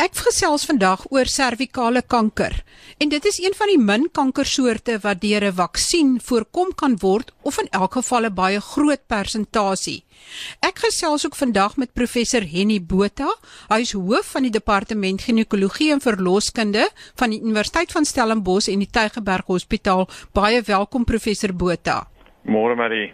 Ek gesels vandag oor servikale kanker. En dit is een van die min kankersoorte wat deur 'n vaksin voorkom kan word of in elk geval 'n baie groot persentasie. Ek gesels ook vandag met professor Henny Botha. Hy is hoof van die departement ginekologie en verloskunde van die Universiteit van Stellenbosch en die Tygerberg Hospitaal. Baie welkom professor Botha. Môre Marie.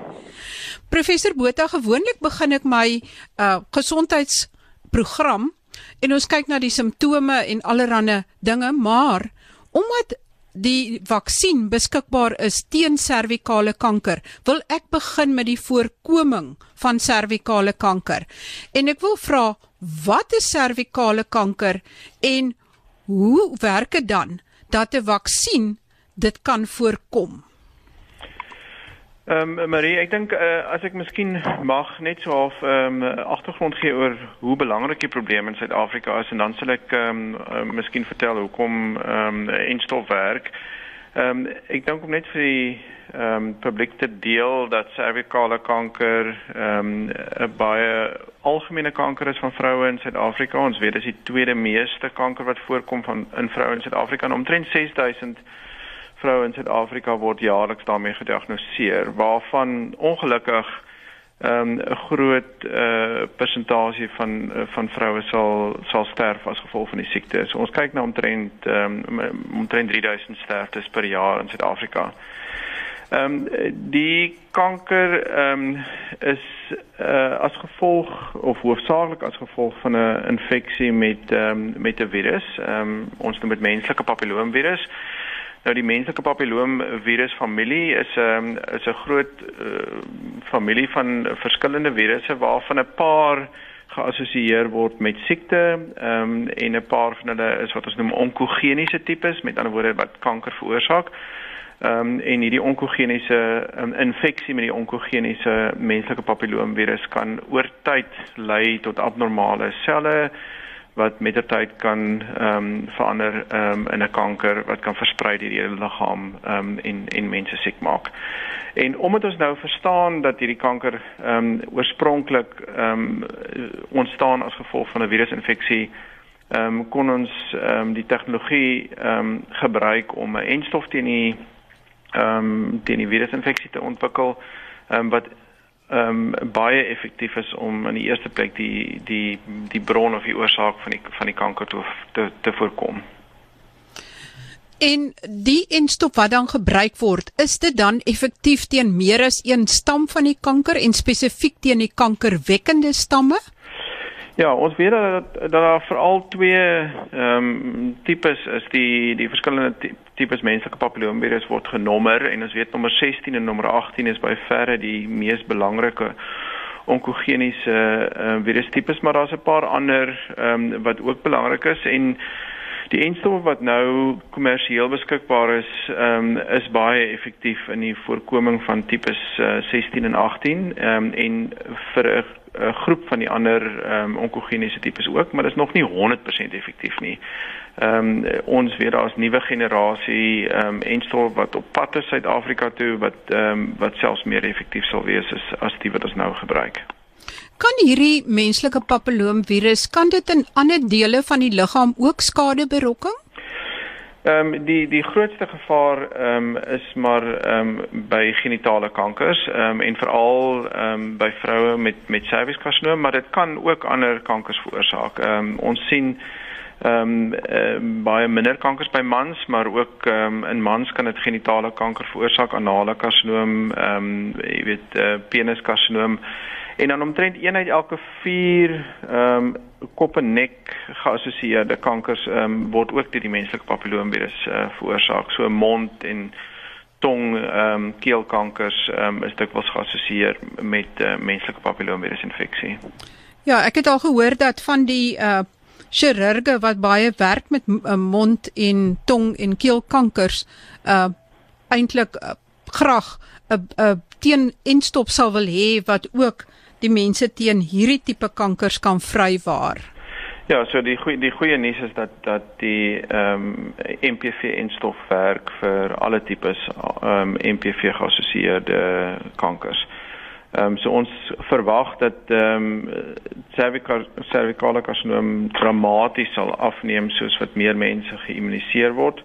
Professor Botha, gewoonlik begin ek my uh gesondheidsprogram en ons kyk na die simptome en allerlei dinge, maar omdat die vaksin beskikbaar is teen servikale kanker, wil ek begin met die voorkoming van servikale kanker. En ek wil vra, wat is servikale kanker en hoe werk dit dan dat 'n vaksin dit kan voorkom? Ehm um, Marie, ek dink uh, as ek miskien mag net so half ehm um, agtergrond gee oor hoe belangrik die probleem in Suid-Afrika is en dan sal ek ehm um, uh, miskien vertel hoekom ehm um, enstof werk. Ehm um, ek dink om net vir die ehm um, publiek te deel dat servikale kanker ehm um, 'n baie algemene kanker is van vroue in Suid-Afrika. Ons weet dis die tweede meeste kanker wat voorkom van in vroue in Suid-Afrika en omtrent 6000 vroue in Suid-Afrika word jaarliks daarmee gediagnoseer waarvan ongelukkig ehm, 'n um, groot uh persentasie van van vroue sal sal sterf as gevolg van die siekte. So ons kyk na omtrent um, omtrent 3000 sterftes per jaar in Suid-Afrika. Ehm um, die kanker ehm um, is uh as gevolg of hoofsaaklik as gevolg van 'n infeksie met ehm um, met 'n virus. Ehm um, ons noem dit menslike papilloomvirus. Nou die menslike papilloom virus familie is 'n um, is 'n groot uh, familie van verskillende virusse waarvan 'n paar geassosieer word met siekte um, en 'n paar van hulle is wat ons noem onkogeniese tipes met ander woorde wat kanker veroorsaak. Ehm um, en hierdie onkogeniese um, infeksie met die onkogeniese menslike papilloomvirus kan oor tyd lei tot abnormale selle wat met die tyd kan ehm um, verander ehm um, in 'n kanker wat kan versprei deur die hele liggaam ehm um, en en mense siek maak. En omdat ons nou verstaan dat hierdie kanker ehm um, oorspronklik ehm um, ontstaan as gevolg van 'n virusinfeksie, ehm um, kon ons ehm um, die tegnologie ehm um, gebruik om 'n enstof teen die ehm um, teen die virusinfeksie te ontwikkel, ehm um, wat ehm um, baie effektief is om in die eerste plek die die die bron of die oorsaak van die van die kanker te te, te voorkom. En die enstop wat dan gebruik word, is dit dan effektief teen meer as een stam van die kanker en spesifiek teen die kankerwekkende stamme? Ja, ons weet dat dat daar veral twee ehm um, tipes is die die verskillende tipes menslike papilloomvirus word genommer en ons weet nommer 16 en nommer 18 is by verre die mees belangrike onkogeniese uh, virustipes, maar daar's 'n paar ander ehm um, wat ook belangrik is en die enstof wat nou kommersieel beskikbaar is, ehm um, is baie effektief in die voorkoming van tipes uh, 16 en 18 ehm um, en vir 'n 'n groep van die ander um, onkogeniese tipes ook, maar dit is nog nie 100% effektief nie. Ehm um, ons weet daar's nuwe generasie ehm um, enstof wat op pad is Suid-Afrika toe wat ehm um, wat selfs meer effektief sal wees as as die wat ons nou gebruik. Kan hierdie menslike papilloomvirus kan dit in ander dele van die liggaam ook skade berokken? Ehm um, die die grootste gevaar ehm um, is maar ehm um, by genitale kankers ehm um, en veral ehm um, by vroue met met cervixkarsinoom, maar dit kan ook ander kankers veroorsaak. Ehm um, ons sien ehm um, uh, baie minder kankers by mans, maar ook ehm um, in mans kan dit genitale kanker veroorsaak, anale karsinoom, ehm um, jy weet uh, peniskarsinoom en dan omtrent 1 uit elke 4 ehm um, kop en nek geassosieerde kankers ehm um, word ook deur die menslike papilloomvirus uh, veroorsaak. So mond en tong ehm um, keelkankers ehm um, is dikwels geassosieer met uh, menslike papilloomvirus infeksie. Ja, ek het al gehoor dat van die uh chirurge wat baie werk met uh, mond en tong en keelkankers uh eintlik uh, graag 'n uh, 'n uh, teen enstop sal wil hê wat ook die mense teen hierdie tipe kankers kan vrywaar. Ja, so die goeie die goeie nuus is dat dat die ehm um, MPV enstof werk vir alle tipes ehm um, MPV geassosieerde kankers. Ehm um, so ons verwag dat ehm um, cervicale karsinoom dramaties sal afneem soos wat meer mense geïmmuniseer word.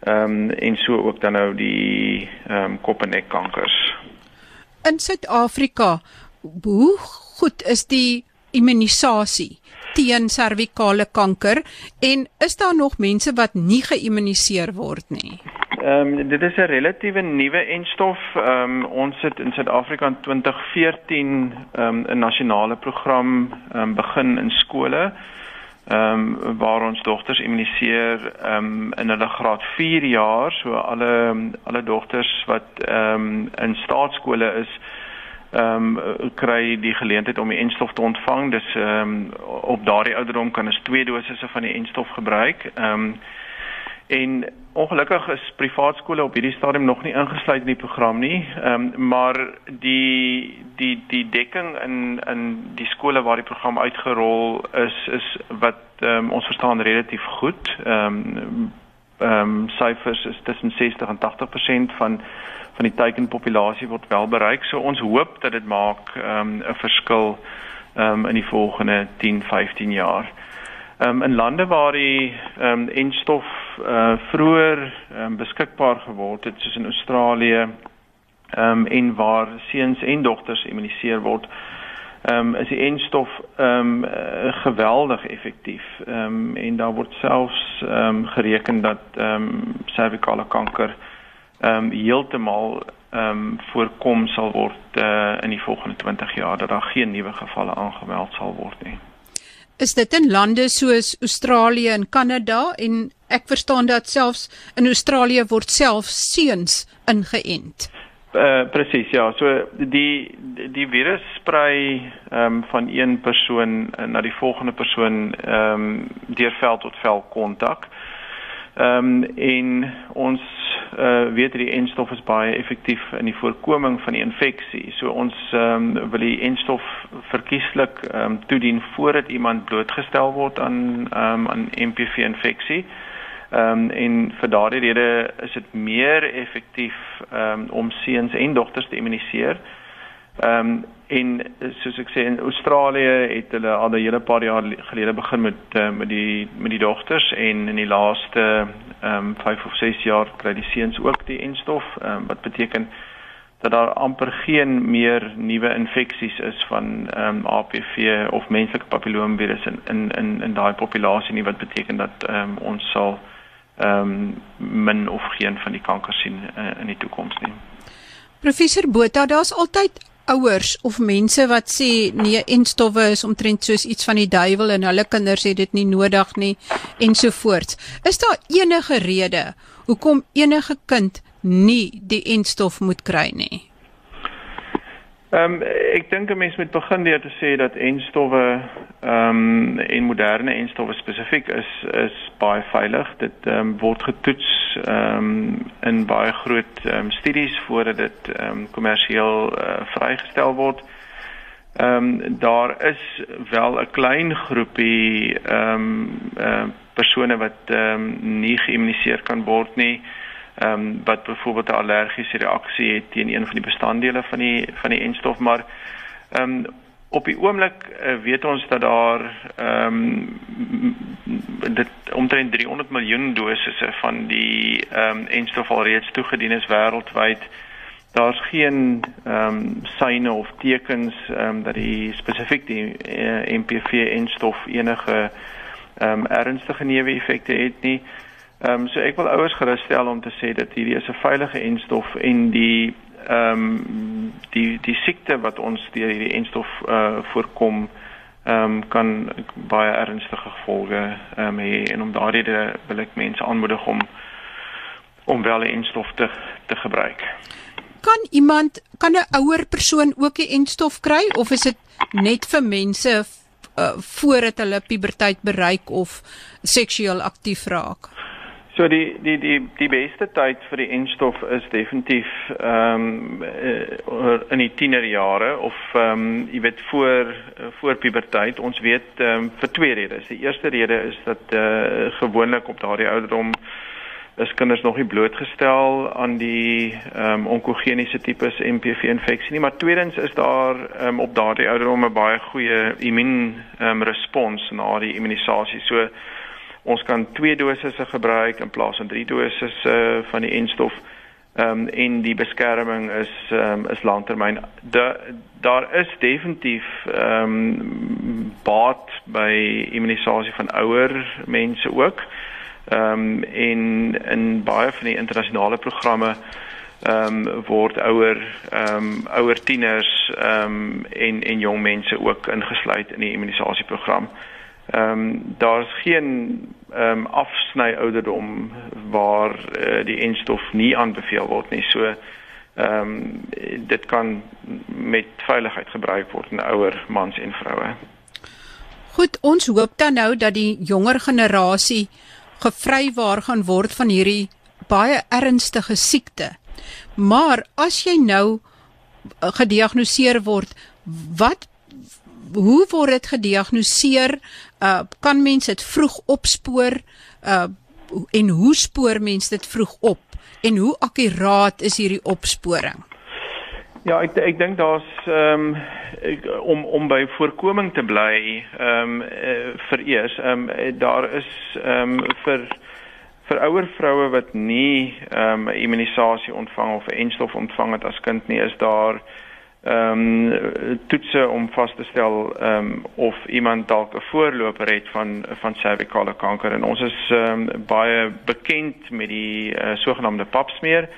Ehm um, en so ook dan nou die ehm um, kop en nek kankers. In Suid-Afrika, hoe goed is die immunisasie teen servikale kanker en is daar nog mense wat nie geïmmuniseer word nie? Ehm um, dit is 'n relatiewe nuwe enstof. Ehm um, ons het in Suid-Afrika in 2014 ehm um, 'n nasionale program ehm um, begin in skole. Ehm um, waar ons dogters immuniseer ehm um, in hulle graad 4 jaar, so alle alle dogters wat ehm um, in staatskole is ehm um, kry die geleentheid om die enstof te ontvang. Dis ehm um, op daardie ouderdom kan ons twee dosisse van die enstof gebruik. Ehm um, En ongelukkig is privaat skole op hierdie stadium nog nie ingesluit in die program nie. Ehm um, maar die die die dekking in in die skole waar die program uitgerol is is wat ehm um, ons verstaan relatief goed. Ehm um, ehm um, syfers is tussen 60 en 80% van van die teikenpopulasie word wel bereik. So ons hoop dat dit maak ehm um, 'n verskil ehm um, in die volgende 10, 15 jaar. Um, in lande waar die ehm um, enstof uh vroeër um, beskikbaar geword het soos in Australië um, en waar seuns en dogters immuniseer word, ehm um, die enstof ehm um, uh, geweldig effektief. Ehm um, en daar word selfs ehm um, gereken dat ehm um, servikale kanker ehm um, heeltemal ehm um, voorkom sal word uh, in die volgende 20 jaar dat daar geen nuwe gevalle aangemeld sal word nie. Is dit in lande soos Australië en Kanada en ek verstaan dat selfs in Australië word self seuns ingeënt. Uh presies ja, so die die virus sprei ehm um, van een persoon na die volgende persoon ehm um, deur vel tot vel kontak. Ehm um, en ons uh, weet dat die enstof is baie effektief in die voorkoming van die infeksie. So ons ehm um, wil die enstof verkieslik ehm um, toedien voordat iemand blootgestel word aan ehm um, aan MPV infeksie. Ehm um, en vir daardie rede is dit meer effektief ehm um, om seuns en dogters te immuniseer. Ehm um, en soos ek sê in Australië het hulle al 'n hele paar jaar gelede begin met uh, met die met die dogters en in die laaste ehm um, 5 of 6 jaar kry die seuns ook die enstof um, wat beteken dat daar amper geen meer nuwe infeksies is van ehm um, HPV of menslike papillomavirus in in in in daai populasie nie wat beteken dat ehm um, ons sal ehm um, min of geen van die kanker sien uh, in die toekoms nie. Professor Botha, daar's altyd ouers of mense wat sê nee en stowwe is omtrent soos iets van die duiwel en hulle kinders het dit nie nodig nie ensovoorts. Is daar enige rede hoekom enige kind nie die enstof moet kry nie? Ehm um, ek dink 'n mens moet begin deur te sê dat enstowwe ehm um, en moderne enstowwe spesifiek is is baie veilig. Dit ehm um, word getoets ehm um, in baie groot ehm um, studies voordat dit ehm um, kommersieel uh, vrygestel word. Ehm um, daar is wel 'n klein groepie ehm um, uh, persone wat ehm um, nie geïmmuniseer kan word nie ehm um, wat byvoorbeeld 'n allergiese reaksie het teen een van die bestanddele van die van die enstof maar ehm um, op die oomblik uh, weet ons dat daar ehm um, dit omtrent 300 miljoen dosisse van die ehm um, enstof alreeds toegedien is wêreldwyd daar's geen ehm um, syne of tekens ehm um, dat die spesifiek die uh, eh, MPV enstof enige ehm um, ernstige neeweffekte het nie. Ehm um, so ek wil ouers gerus stel om te sê dat hierdie is 'n veilige enstof en die ehm um, die die siekte wat ons deur hierdie enstof uh voorkom ehm um, kan baie ernstige gevolge ehm um, hê en om daardie wil ek mense aanmoedig om om wel 'n enstof te te gebruik. Kan iemand kan 'n ouer persoon ook 'n enstof kry of is dit net vir mense uh, voordat hulle puberteit bereik of seksueel aktief raak? So die die die die beste tyd vir die enstof is definitief ehm um, in die tienerjare of ehm um, jy weet voor voor puberteit. Ons weet ehm um, vir twee redes. Die eerste rede is dat eh uh, gewoonlik op daardie ouderdom is kinders nog nie blootgestel aan die ehm um, onkogeniese tipes MPV infeksie nie, maar tweedens is daar ehm um, op daardie ouderdom 'n baie goeie immuun ehm um, respons na die immunisasie. So ons kan twee dosisse gebruik in plaas van drie dosisse uh, van die enstof. Ehm um, en die beskerming is ehm um, is langtermyn. Da, daar is definitief ehm um, baat by immunisasie van ouer mense ook. Ehm um, en in baie van die internasionale programme ehm um, word ouer ehm um, ouer tieners ehm um, en en jong mense ook ingesluit in die immunisasieprogram. Ehm um, daar's geen ehm um, afsny ouderdom waar uh, die enstof nie aanbeveel word nie. So ehm um, dit kan met veiligheid gebruik word in ouer mans en vroue. Goed, ons hoop dan nou dat die jonger generasie gevrywaar gaan word van hierdie baie ernstige siekte. Maar as jy nou uh, gediagnoseer word, wat hoe word dit gediagnoseer? Uh kan mens dit vroeg opspoor? Uh en hoe spoor mens dit vroeg op? En hoe akkuraat is hierdie opsporing? Ja, ek ek dink daar's ehm um, om om by voorkoming te bly ehm um, uh, vir eers ehm um, daar is ehm um, vir vir ouer vroue wat nie ehm um, immunisasie ontvang of 'n enstof ontvang het as kind nie is daar ehm um, toetse om vas te stel ehm um, of iemand dalk 'n voorloper het van van servikale kanker en ons is ehm um, baie bekend met die uh, sogenaamde pap smeer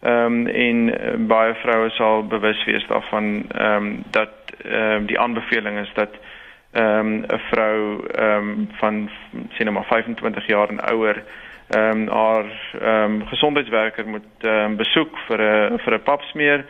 Ehm um, en uh, baie vroue sal bewus wees daarvan ehm um, dat ehm um, die aanbeveling is dat ehm um, 'n vrou ehm um, van sien nou maar 25 jaar en ouer ehm um, haar ehm um, gesondheidswerker moet ehm um, besoek vir 'n vir 'n papsmeer.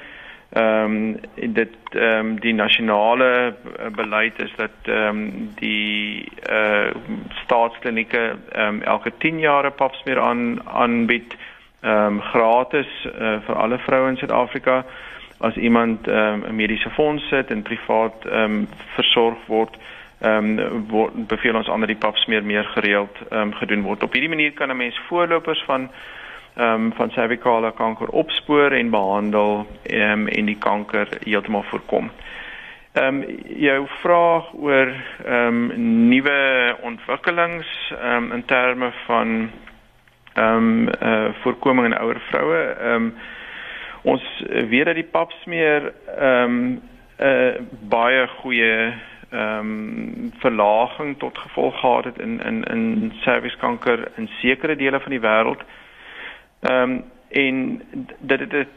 Um, dit ehm um, die nasionale beleid is dat ehm um, die eh uh, staatsklinieke ehm um, elke 10 jaar 'n papsmeer aan aanbied ehm um, gratis uh, vir alle vroue in Suid-Afrika as iemand ehm, 'n um, mediese fonds het en privaat ehm um, versorg word ehm um, beveel ons ander die papsmeer meer gereeld ehm um, gedoen word. Op hierdie manier kan 'n mens voorlopers van ehm um, van cervicale kanker opspoor en behandel ehm um, en die kanker heeltemal voorkom. Ehm um, jou vraag oor ehm um, nuwe ontwikkelings ehm um, in terme van ehm um, uh voorkoming in ouer vroue. Ehm um, ons weet dat die papsmeer ehm um, 'n uh, baie goeie ehm um, verlaging tot gevolg gehad het in in in serviskanker in sekere dele van die wêreld. Ehm um, en dit dit dit,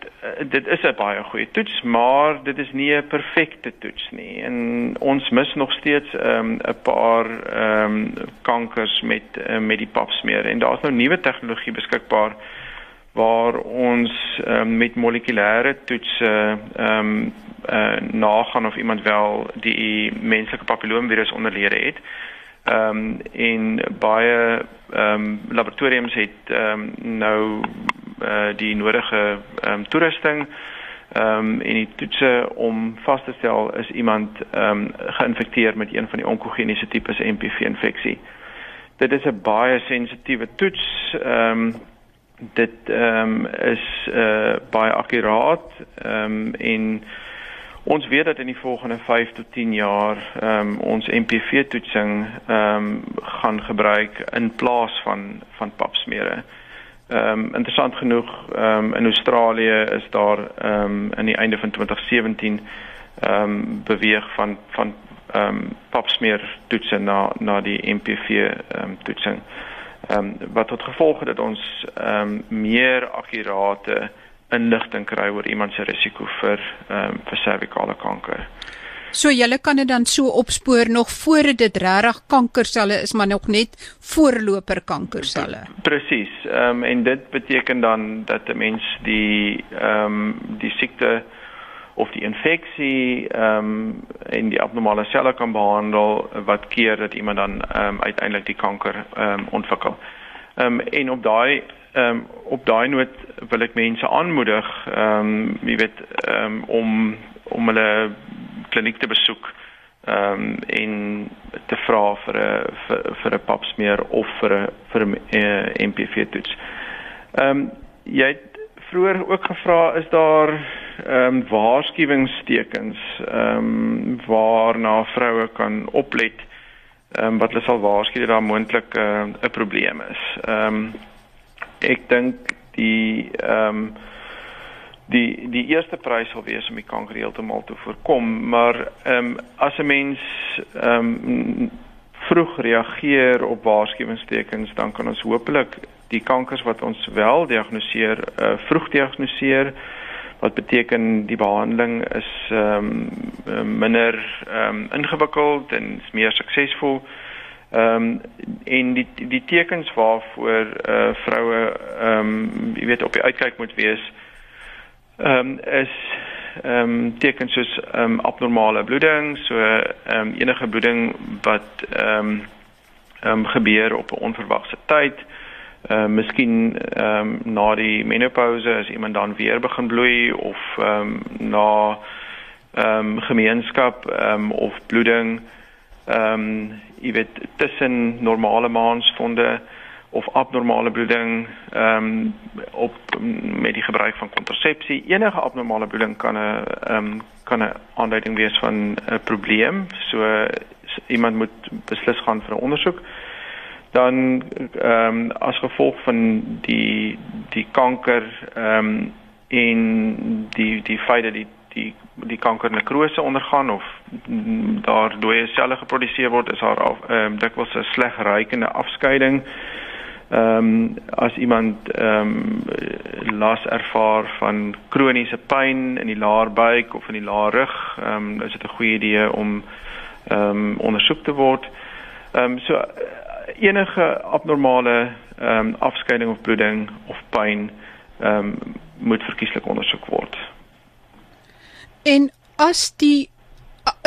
dit is 'n baie goeie toets maar dit is nie 'n perfekte toets nie en ons mis nog steeds 'n um, paar ehm um, kankers met uh, met die papsmeer en daar's nou nuwe tegnologie beskikbaar waar ons um, met molekulêre toetse ehm um, uh, nagaan of iemand wel die menslike papilloomvirus onderlede het. Ehm um, en baie ehm um, laboratoriums het ehm um, nou uh, die nodige ehm um, toerusting ehm um, en die toetse om vas te stel is iemand ehm um, geïnfekteer met een van die onkogeniese tipes MPV infeksie. Dit is 'n baie sensitiewe toets. Ehm um, dit ehm um, is uh, baie akkuraat ehm um, en Ons weet dat in die volgende 5 tot 10 jaar ehm um, ons MPV toetsing ehm um, gaan gebruik in plaas van van papsmere. Ehm um, interessant genoeg ehm um, in Australië is daar ehm um, in die einde van 2017 ehm um, beweeg van van ehm um, papsmeer toetse na na die MPV ehm um, toetsing. Ehm um, wat tot gevolg het dat ons ehm um, meer akkurate inligting kry oor iemand se risiko vir ehm um, vir servikale kanker. So julle kan dit dan so opspoor nog voor dit regtig kankerselle is, maar nog net voorloper kankerselle. Presies. Ehm um, en dit beteken dan dat 'n mens die ehm um, die siekte of die infeksie ehm um, en die abnormale selle kan behandel wat keer dat iemand dan ehm um, uiteindelik die kanker ehm um, ontwikkel. Ehm um, en op daai ehm um, op daai noot wil ek mense aanmoedig ehm um, jy weet ehm um, om om hulle kliniek te besoek ehm um, en te vra vir 'n vir, vir 'n papsmeer of vir 'n vir 'n uh, eh, MPV toets. Ehm um, jy het vroeër ook gevra is daar ehm um, waarskuwingstekens ehm um, waarna vroue kan oplet ehm um, wat hulle sal waarsku dat daar moontlik eh, 'n uh, probleem is. Ehm um, ek dink die ehm um, die die eerste prys sal wees om die kanker heeltemal te voorkom, maar ehm um, as 'n mens ehm um, vroeg reageer op waarskuwingstekens, dan kan ons hopelik die kankers wat ons wel diagnoseer, uh, vroeg diagnoseer wat beteken die behandeling is ehm um, minder ehm um, ingewikkeld en is meer suksesvol. Ehm um, en die die tekens waarvoor eh uh, vroue ehm um, jy weet op die uitkyk moet wees ehm um, is ehm um, tekens soos ehm um, abnormale bloeding, so ehm um, enige bloeding wat ehm um, ehm um, gebeur op 'n onverwagse tyd. Ehm uh, miskien ehm um, na die menopouse as iemand dan weer begin bloei of ehm um, na ehm um, gemeenskap ehm um, of bloeding ehm um, jy weet tussen normale maansvonde of abnormale bloeding ehm um, op met die gebruik van kontrasepsie enige abnormale bloeding kan 'n ehm um, kan 'n aanduiding wees van 'n probleem. So iemand moet beslis gaan vir 'n ondersoek dan ehm um, as gevolg van die die kanker ehm um, en die die feit dat die die die kanker nekrose ondergaan of daar dooie selle geproduseer word is haar ehm um, dikwels 'n sleg ruikende afskeiding ehm um, as iemand ehm um, las ervaar van kroniese pyn in die laar buik of in die laar rug, ehm um, is dit 'n goeie idee om ehm um, ondersoek te word. Ehm um, so enige abnormale ehm um, afskeiding of bloeding of pyn ehm um, moet verkieslik ondersoek word. En as die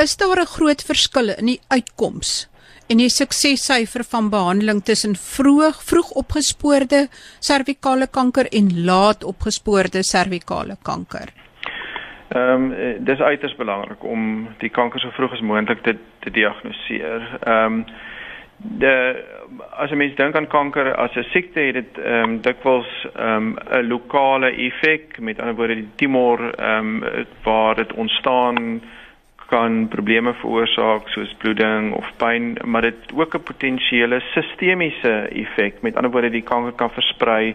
is daar 'n groot verskil in die uitkoms en die suksessyfer van behandeling tussen vroeg vroeg opgespoorde servikale kanker en laat opgespoorde servikale kanker. Ehm um, dis uiters belangrik om die kanker so vroeg as moontlik te te diagnoseer. Ehm um, de as jy mens dink aan kanker as 'n siekte het dit ehm um, dikwels ehm um, 'n lokale effek met ander woorde die tumor ehm um, waar dit ontstaan kan probleme veroorsaak soos bloeding of pyn, maar dit ook 'n potensiële sistemiese effek. Met ander woorde, die kanker kan versprei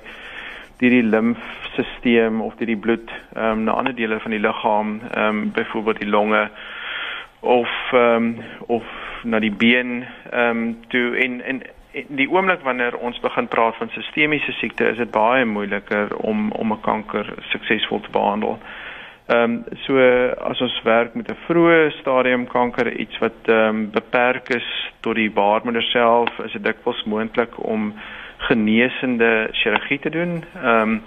deur die limfstelsel of deur die bloed ehm um, na ander dele van die liggaam, ehm um, byvoorbeeld die longe of ehm um, of na die been ehm um, toe en en die oomblik wanneer ons begin praat van sistemiese siekte, is dit baie moeiliker om om 'n kanker suksesvol te behandel. Ehm um, so as ons werk met 'n vroeë stadium kanker iets wat ehm um, beperk is tot die baarmoeder self, is dit dikwels moontlik om genesende chirurgie te doen. Ehm um,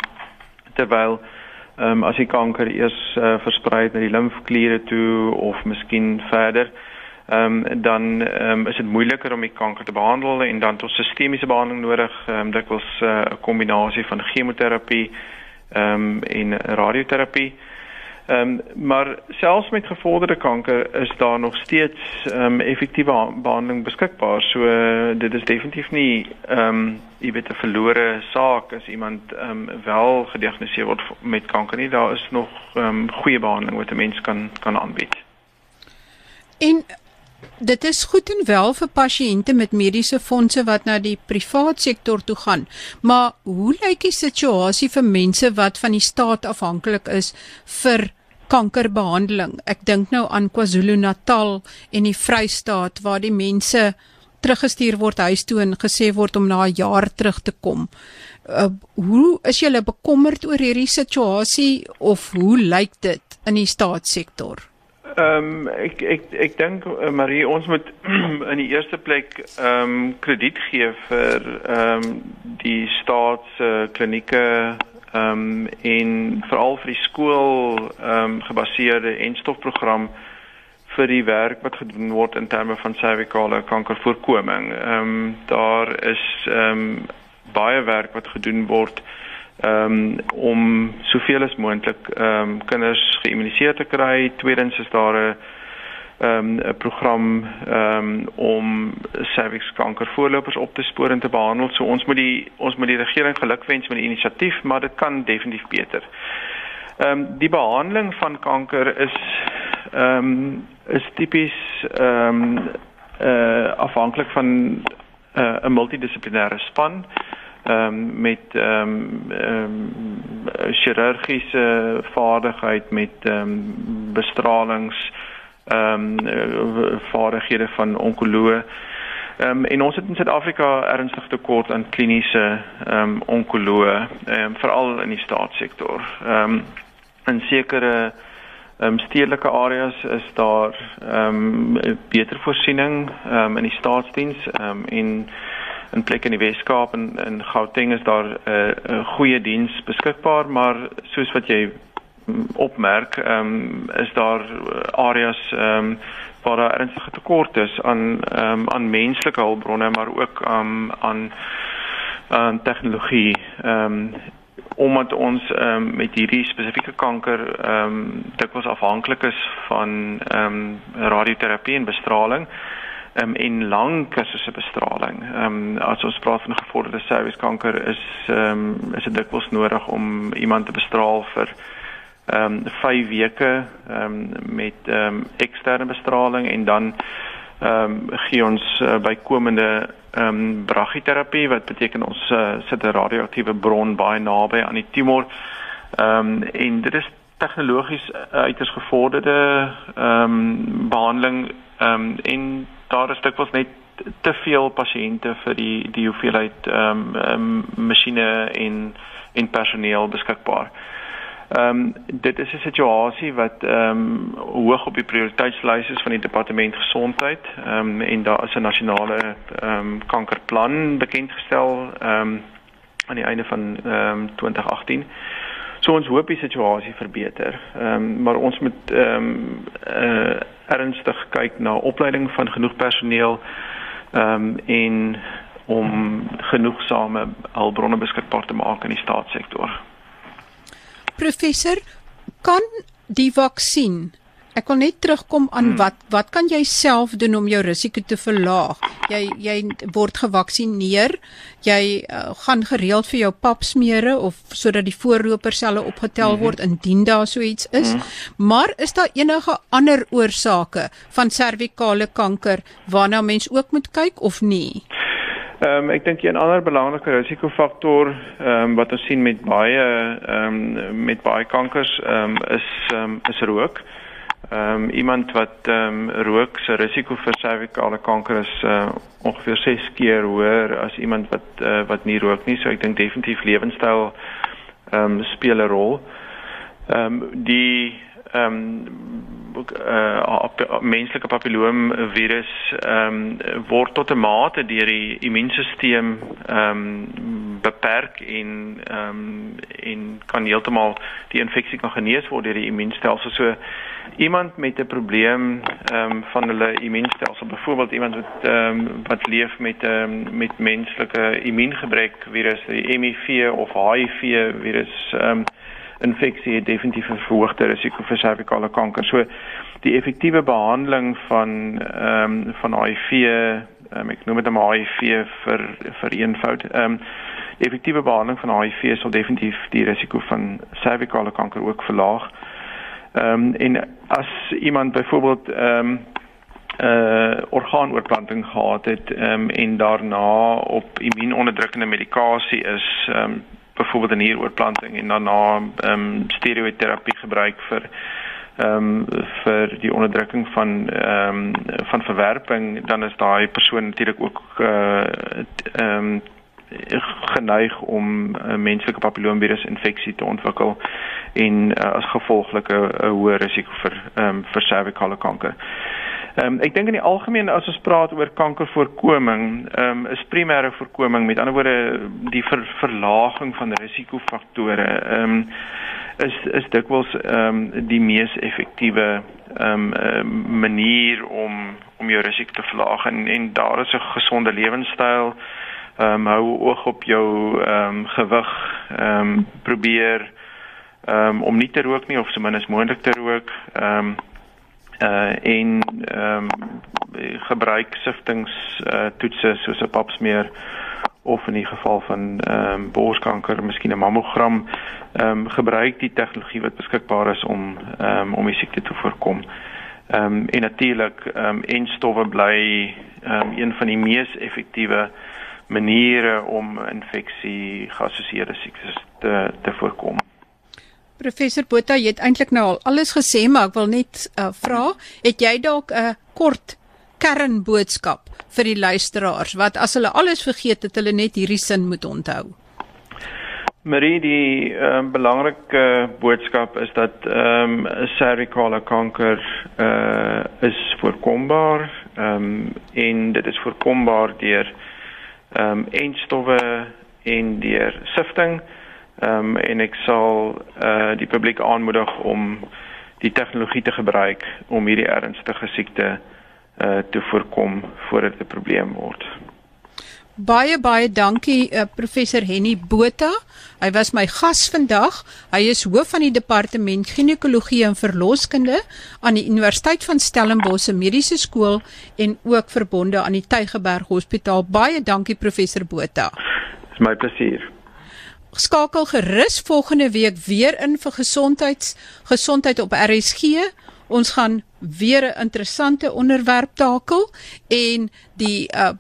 terwyl ehm um, as die kanker eers uh, versprei na die limfkliere toe of miskien verder um, dan um, is dit moeiliker om die kanker te behandel en dan tot sistemiese behandeling nodig. Ehm um, dikwels eh, 'n uh, kombinasie van chemoterapie ehm um, en radioterapie. Ehm um, maar selfs met gevorderde kanker is daar nog steeds ehm um, effektiewe behandeling beskikbaar. So uh, dit is definitief nie ehm um, jy weet 'n verlore saak as iemand ehm um, wel gediagnoseer word met kanker nie. Daar is nog ehm um, goeie behandeling wat 'n mens kan kan aanbied. En Dit is goed en wel vir pasiënte met mediese fondse wat na die privaat sektor toe gaan. Maar hoe lyk die situasie vir mense wat van die staat afhanklik is vir kankerbehandeling? Ek dink nou aan KwaZulu-Natal en die Vrystaat waar die mense teruggestuur word huis toe en gesê word om na 'n jaar terug te kom. Uh, hoe is julle bekommerd oor hierdie situasie of hoe lyk dit in die staatssektor? Ehm um, ek ek ek dink uh, Marie ons moet in die eerste plek ehm um, krediet gee vir ehm um, die staatse klinieke ehm um, en veral vir die skool ehm um, gebaseerde enstofprogram vir die werk wat gedoen word in terme van servikale kankervoorkoming. Ehm um, daar is ehm um, baie werk wat gedoen word um, om soveel as moontlik ehm um, kinders geïmmuniseer te kry. Tweedens is daar 'n ehm, 'n um, program um, om cervixkanker voorlopers op te spoor en te behandel. So ons moet die ons moet die regering gelukwens met die inisiatief, maar dit kan definitief beter. Ehm um, die behandeling van kanker is ehm um, is tipies ehm um, uh afhanklik van 'n uh, 'n multidissiplinêre span ehm um, met ehm um, ehm um, chirurgiese vaardigheid met ehm um, bestralings ehm um, vaardighede van onkoloë. Ehm um, en ons het in Suid-Afrika ernstig tekort aan kliniese ehm um, onkoloë, ehm um, veral in die staatssektor. Ehm um, in sekere ehm um, stedelike areas is daar ehm um, beter voorsiening ehm um, in die staatsdiens ehm um, en in plekke in die Weskaap en in Gauteng is daar 'n uh, 'n goeie diens beskikbaar, maar soos wat jy mm, opmerk, ehm um, is daar areas ehm um, waar daar ernstige tekort is aan ehm um, aan menslike hulpbronne, maar ook um, aan aan tegnologie. Ehm um, omdat ons ehm um, met hierdie spesifieke kanker ehm um, dikwels afhanklik is van ehm um, radioterapie en bestraling um, en lang kursusse bestraling. Ehm um, as ons praat van gevorderde cervixkanker is ehm um, is dit dikwels nodig om iemand te bestraal vir ehm um, 5 weke ehm um, met ehm um, eksterne bestraling en dan ehm um, gee ons uh, bykomende ehm um, brachyterapie wat beteken ons uh, sit 'n radioaktiewe bron baie naby aan die tumor. Ehm um, en dit is tegnologies uiters gevorderde ehm um, behandeling ehm um, en daar is dikwels net te veel pasiënte vir die die hoeveelheid ehm um, um, masjiene en en personeel beskikbaar. Ehm um, dit is 'n situasie wat ehm um, hoog op die prioriteitslys is van die departement gesondheid. Ehm um, en daar is 'n nasionale ehm um, kankerplan bekend gestel ehm um, aan die einde van ehm um, 2018. So ons hoop die situasie verbeter. Ehm um, maar ons moet ehm um, uh, ernstig kyk na opleiding van genoeg personeel ehm um, en om genoegsame hulpbronne beskikbaar te maak in die staatssektor. Professor, kan die vaksin Ek wil net terugkom aan hmm. wat wat kan jy self doen om jou risiko te verlaag? Jy jy word gevaksinereer. Jy uh, gaan gereeld vir jou pap smeere of sodat die voorloperselle opgetel hmm. word indien daar so iets is. Hmm. Maar is daar enige ander oorsake van servikale kanker waarna mens ook moet kyk of nie? Ehm um, ek dink 'n ander belangrike risikofaktor ehm um, wat ons sien met baie ehm um, met baie kankers ehm um, is ehm um, is rook. Ehm um, iemand wat ehm um, rook se risiko vir servikale kanker is uh, ongeveer 6 keer hoër as iemand wat uh, wat nie rook nie. So ek dink definitief lewenstyl ehm um, speel 'n rol. Ehm um, die ehm um, uh, menslike papilloomvirus ehm um, word tot 'n mate deur die immuunstelsel ehm um, beperk en ehm um, en kan heeltemal die infeksie kan genees word deur die immuunstelsel. So iemand met 'n probleem ehm um, van hulle immuunstelsel, byvoorbeeld iemand wat ehm um, wat leef met ehm um, met menslike immuungebrek virus, die HIV of HIV virus ehm um, infeksie het definitief 'n verhoogde risiko vir servikale kanker. So die effektiewe behandeling van ehm um, van HIV, um, ehm, ek noem dit maar HIV vir vir eenvoud. Ehm um, effektiewe behandeling van HIV sal definitief die risiko van servikale kanker ook verlaag. Ehm um, en as iemand byvoorbeeld ehm um, uh orgaanoorplanting gehad het ehm um, en daarna op immuunonderdrukkende medikasie is ehm um, byvoorbeeld 'n nieroorplanting en daarna ehm um, steroïdterapie gebruik vir ehm um, vir die onderdrukking van ehm um, van verwerping dan is daai persoon natuurlik ook uh ehm um, geneig om 'n menslike papilloomvirus infeksie te ontwikkel en uh, as gevolglik 'n hoë risiko vir ehm um, vir servikale kanker. Ehm um, ek dink in die algemeen as ons praat oor kankervoorkoming, ehm um, is primêre voorkoming, met ander woorde die ver, verlaging van risikofaktore, ehm um, is is dikwels ehm um, die mees effektiewe ehm um, manier om om jou risiko te verlaag en en daar is 'n gesonde lewenstyl ehm um, hou oog op jou ehm um, gewig, ehm um, probeer ehm um, om nie te rook nie of so min as moontlik te rook. Ehm um, uh en ehm um, gebruik siftings uh toetse soos 'n papsmeer of in die geval van ehm um, borskanker, miskien 'n mammogram, ehm um, gebruik die tegnologie wat beskikbaar is om ehm um, om die siekte te voorkom. Ehm um, en natuurlik ehm um, en stowwe bly ehm um, een van die mees effektiewe maniere om infeksie geassosieerde siektes te te voorkom. Professor Botha, jy het eintlik nou al alles gesê, maar ek wil net uh, vra, het jy dalk 'n uh, kort kernboodskap vir die luisteraars wat as hulle alles vergeet het, hulle net hierdie sin moet onthou? Marie, die uh, belangrike boodskap is dat ehm um, cervicale kanker uh, is voorkombaar ehm um, en dit is voorkombaar deur ehm um, eindstowwe en deur sifting. Ehm um, en ek sal eh uh, die publiek aanmoedig om die tegnologie te gebruik om hierdie ernstige siekte eh uh, te voorkom voordat dit 'n probleem word. Baie baie dankie uh, professor Henny Botha. Hy was my gas vandag. Hy is hoof van die departement ginekologie en verloskunde aan die Universiteit van Stellenbosch Mediese Skool en ook verbonde aan die Tygerberg Hospitaal. Baie dankie professor Botha. Dis my plesier skakel gerus volgende week weer in vir gesondheids gesondheid op RSG. Ons gaan weer 'n interessante onderwerp takel en die uh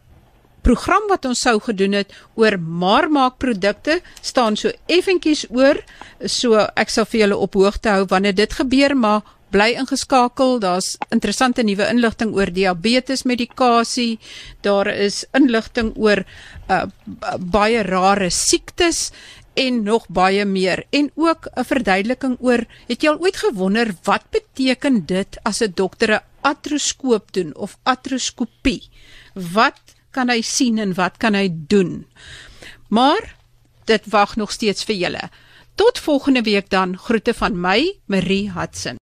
program wat ons sou gedoen het oor maarmaakprodukte staan so effentjies oor. So ek sal vir julle op hoogte hou wanneer dit gebeur, maar bly ingeskakel. Daar's interessante nuwe inligting oor diabetes medikasie. Daar is inligting oor uh baie rare siektes en nog baie meer en ook 'n verduideliking oor het jy al ooit gewonder wat beteken dit as 'n dokter 'n atroskoop doen of atroskopie wat kan hy sien en wat kan hy doen? Maar dit wag nog steeds vir julle. Tot volgende week dan groete van my Marie Hudson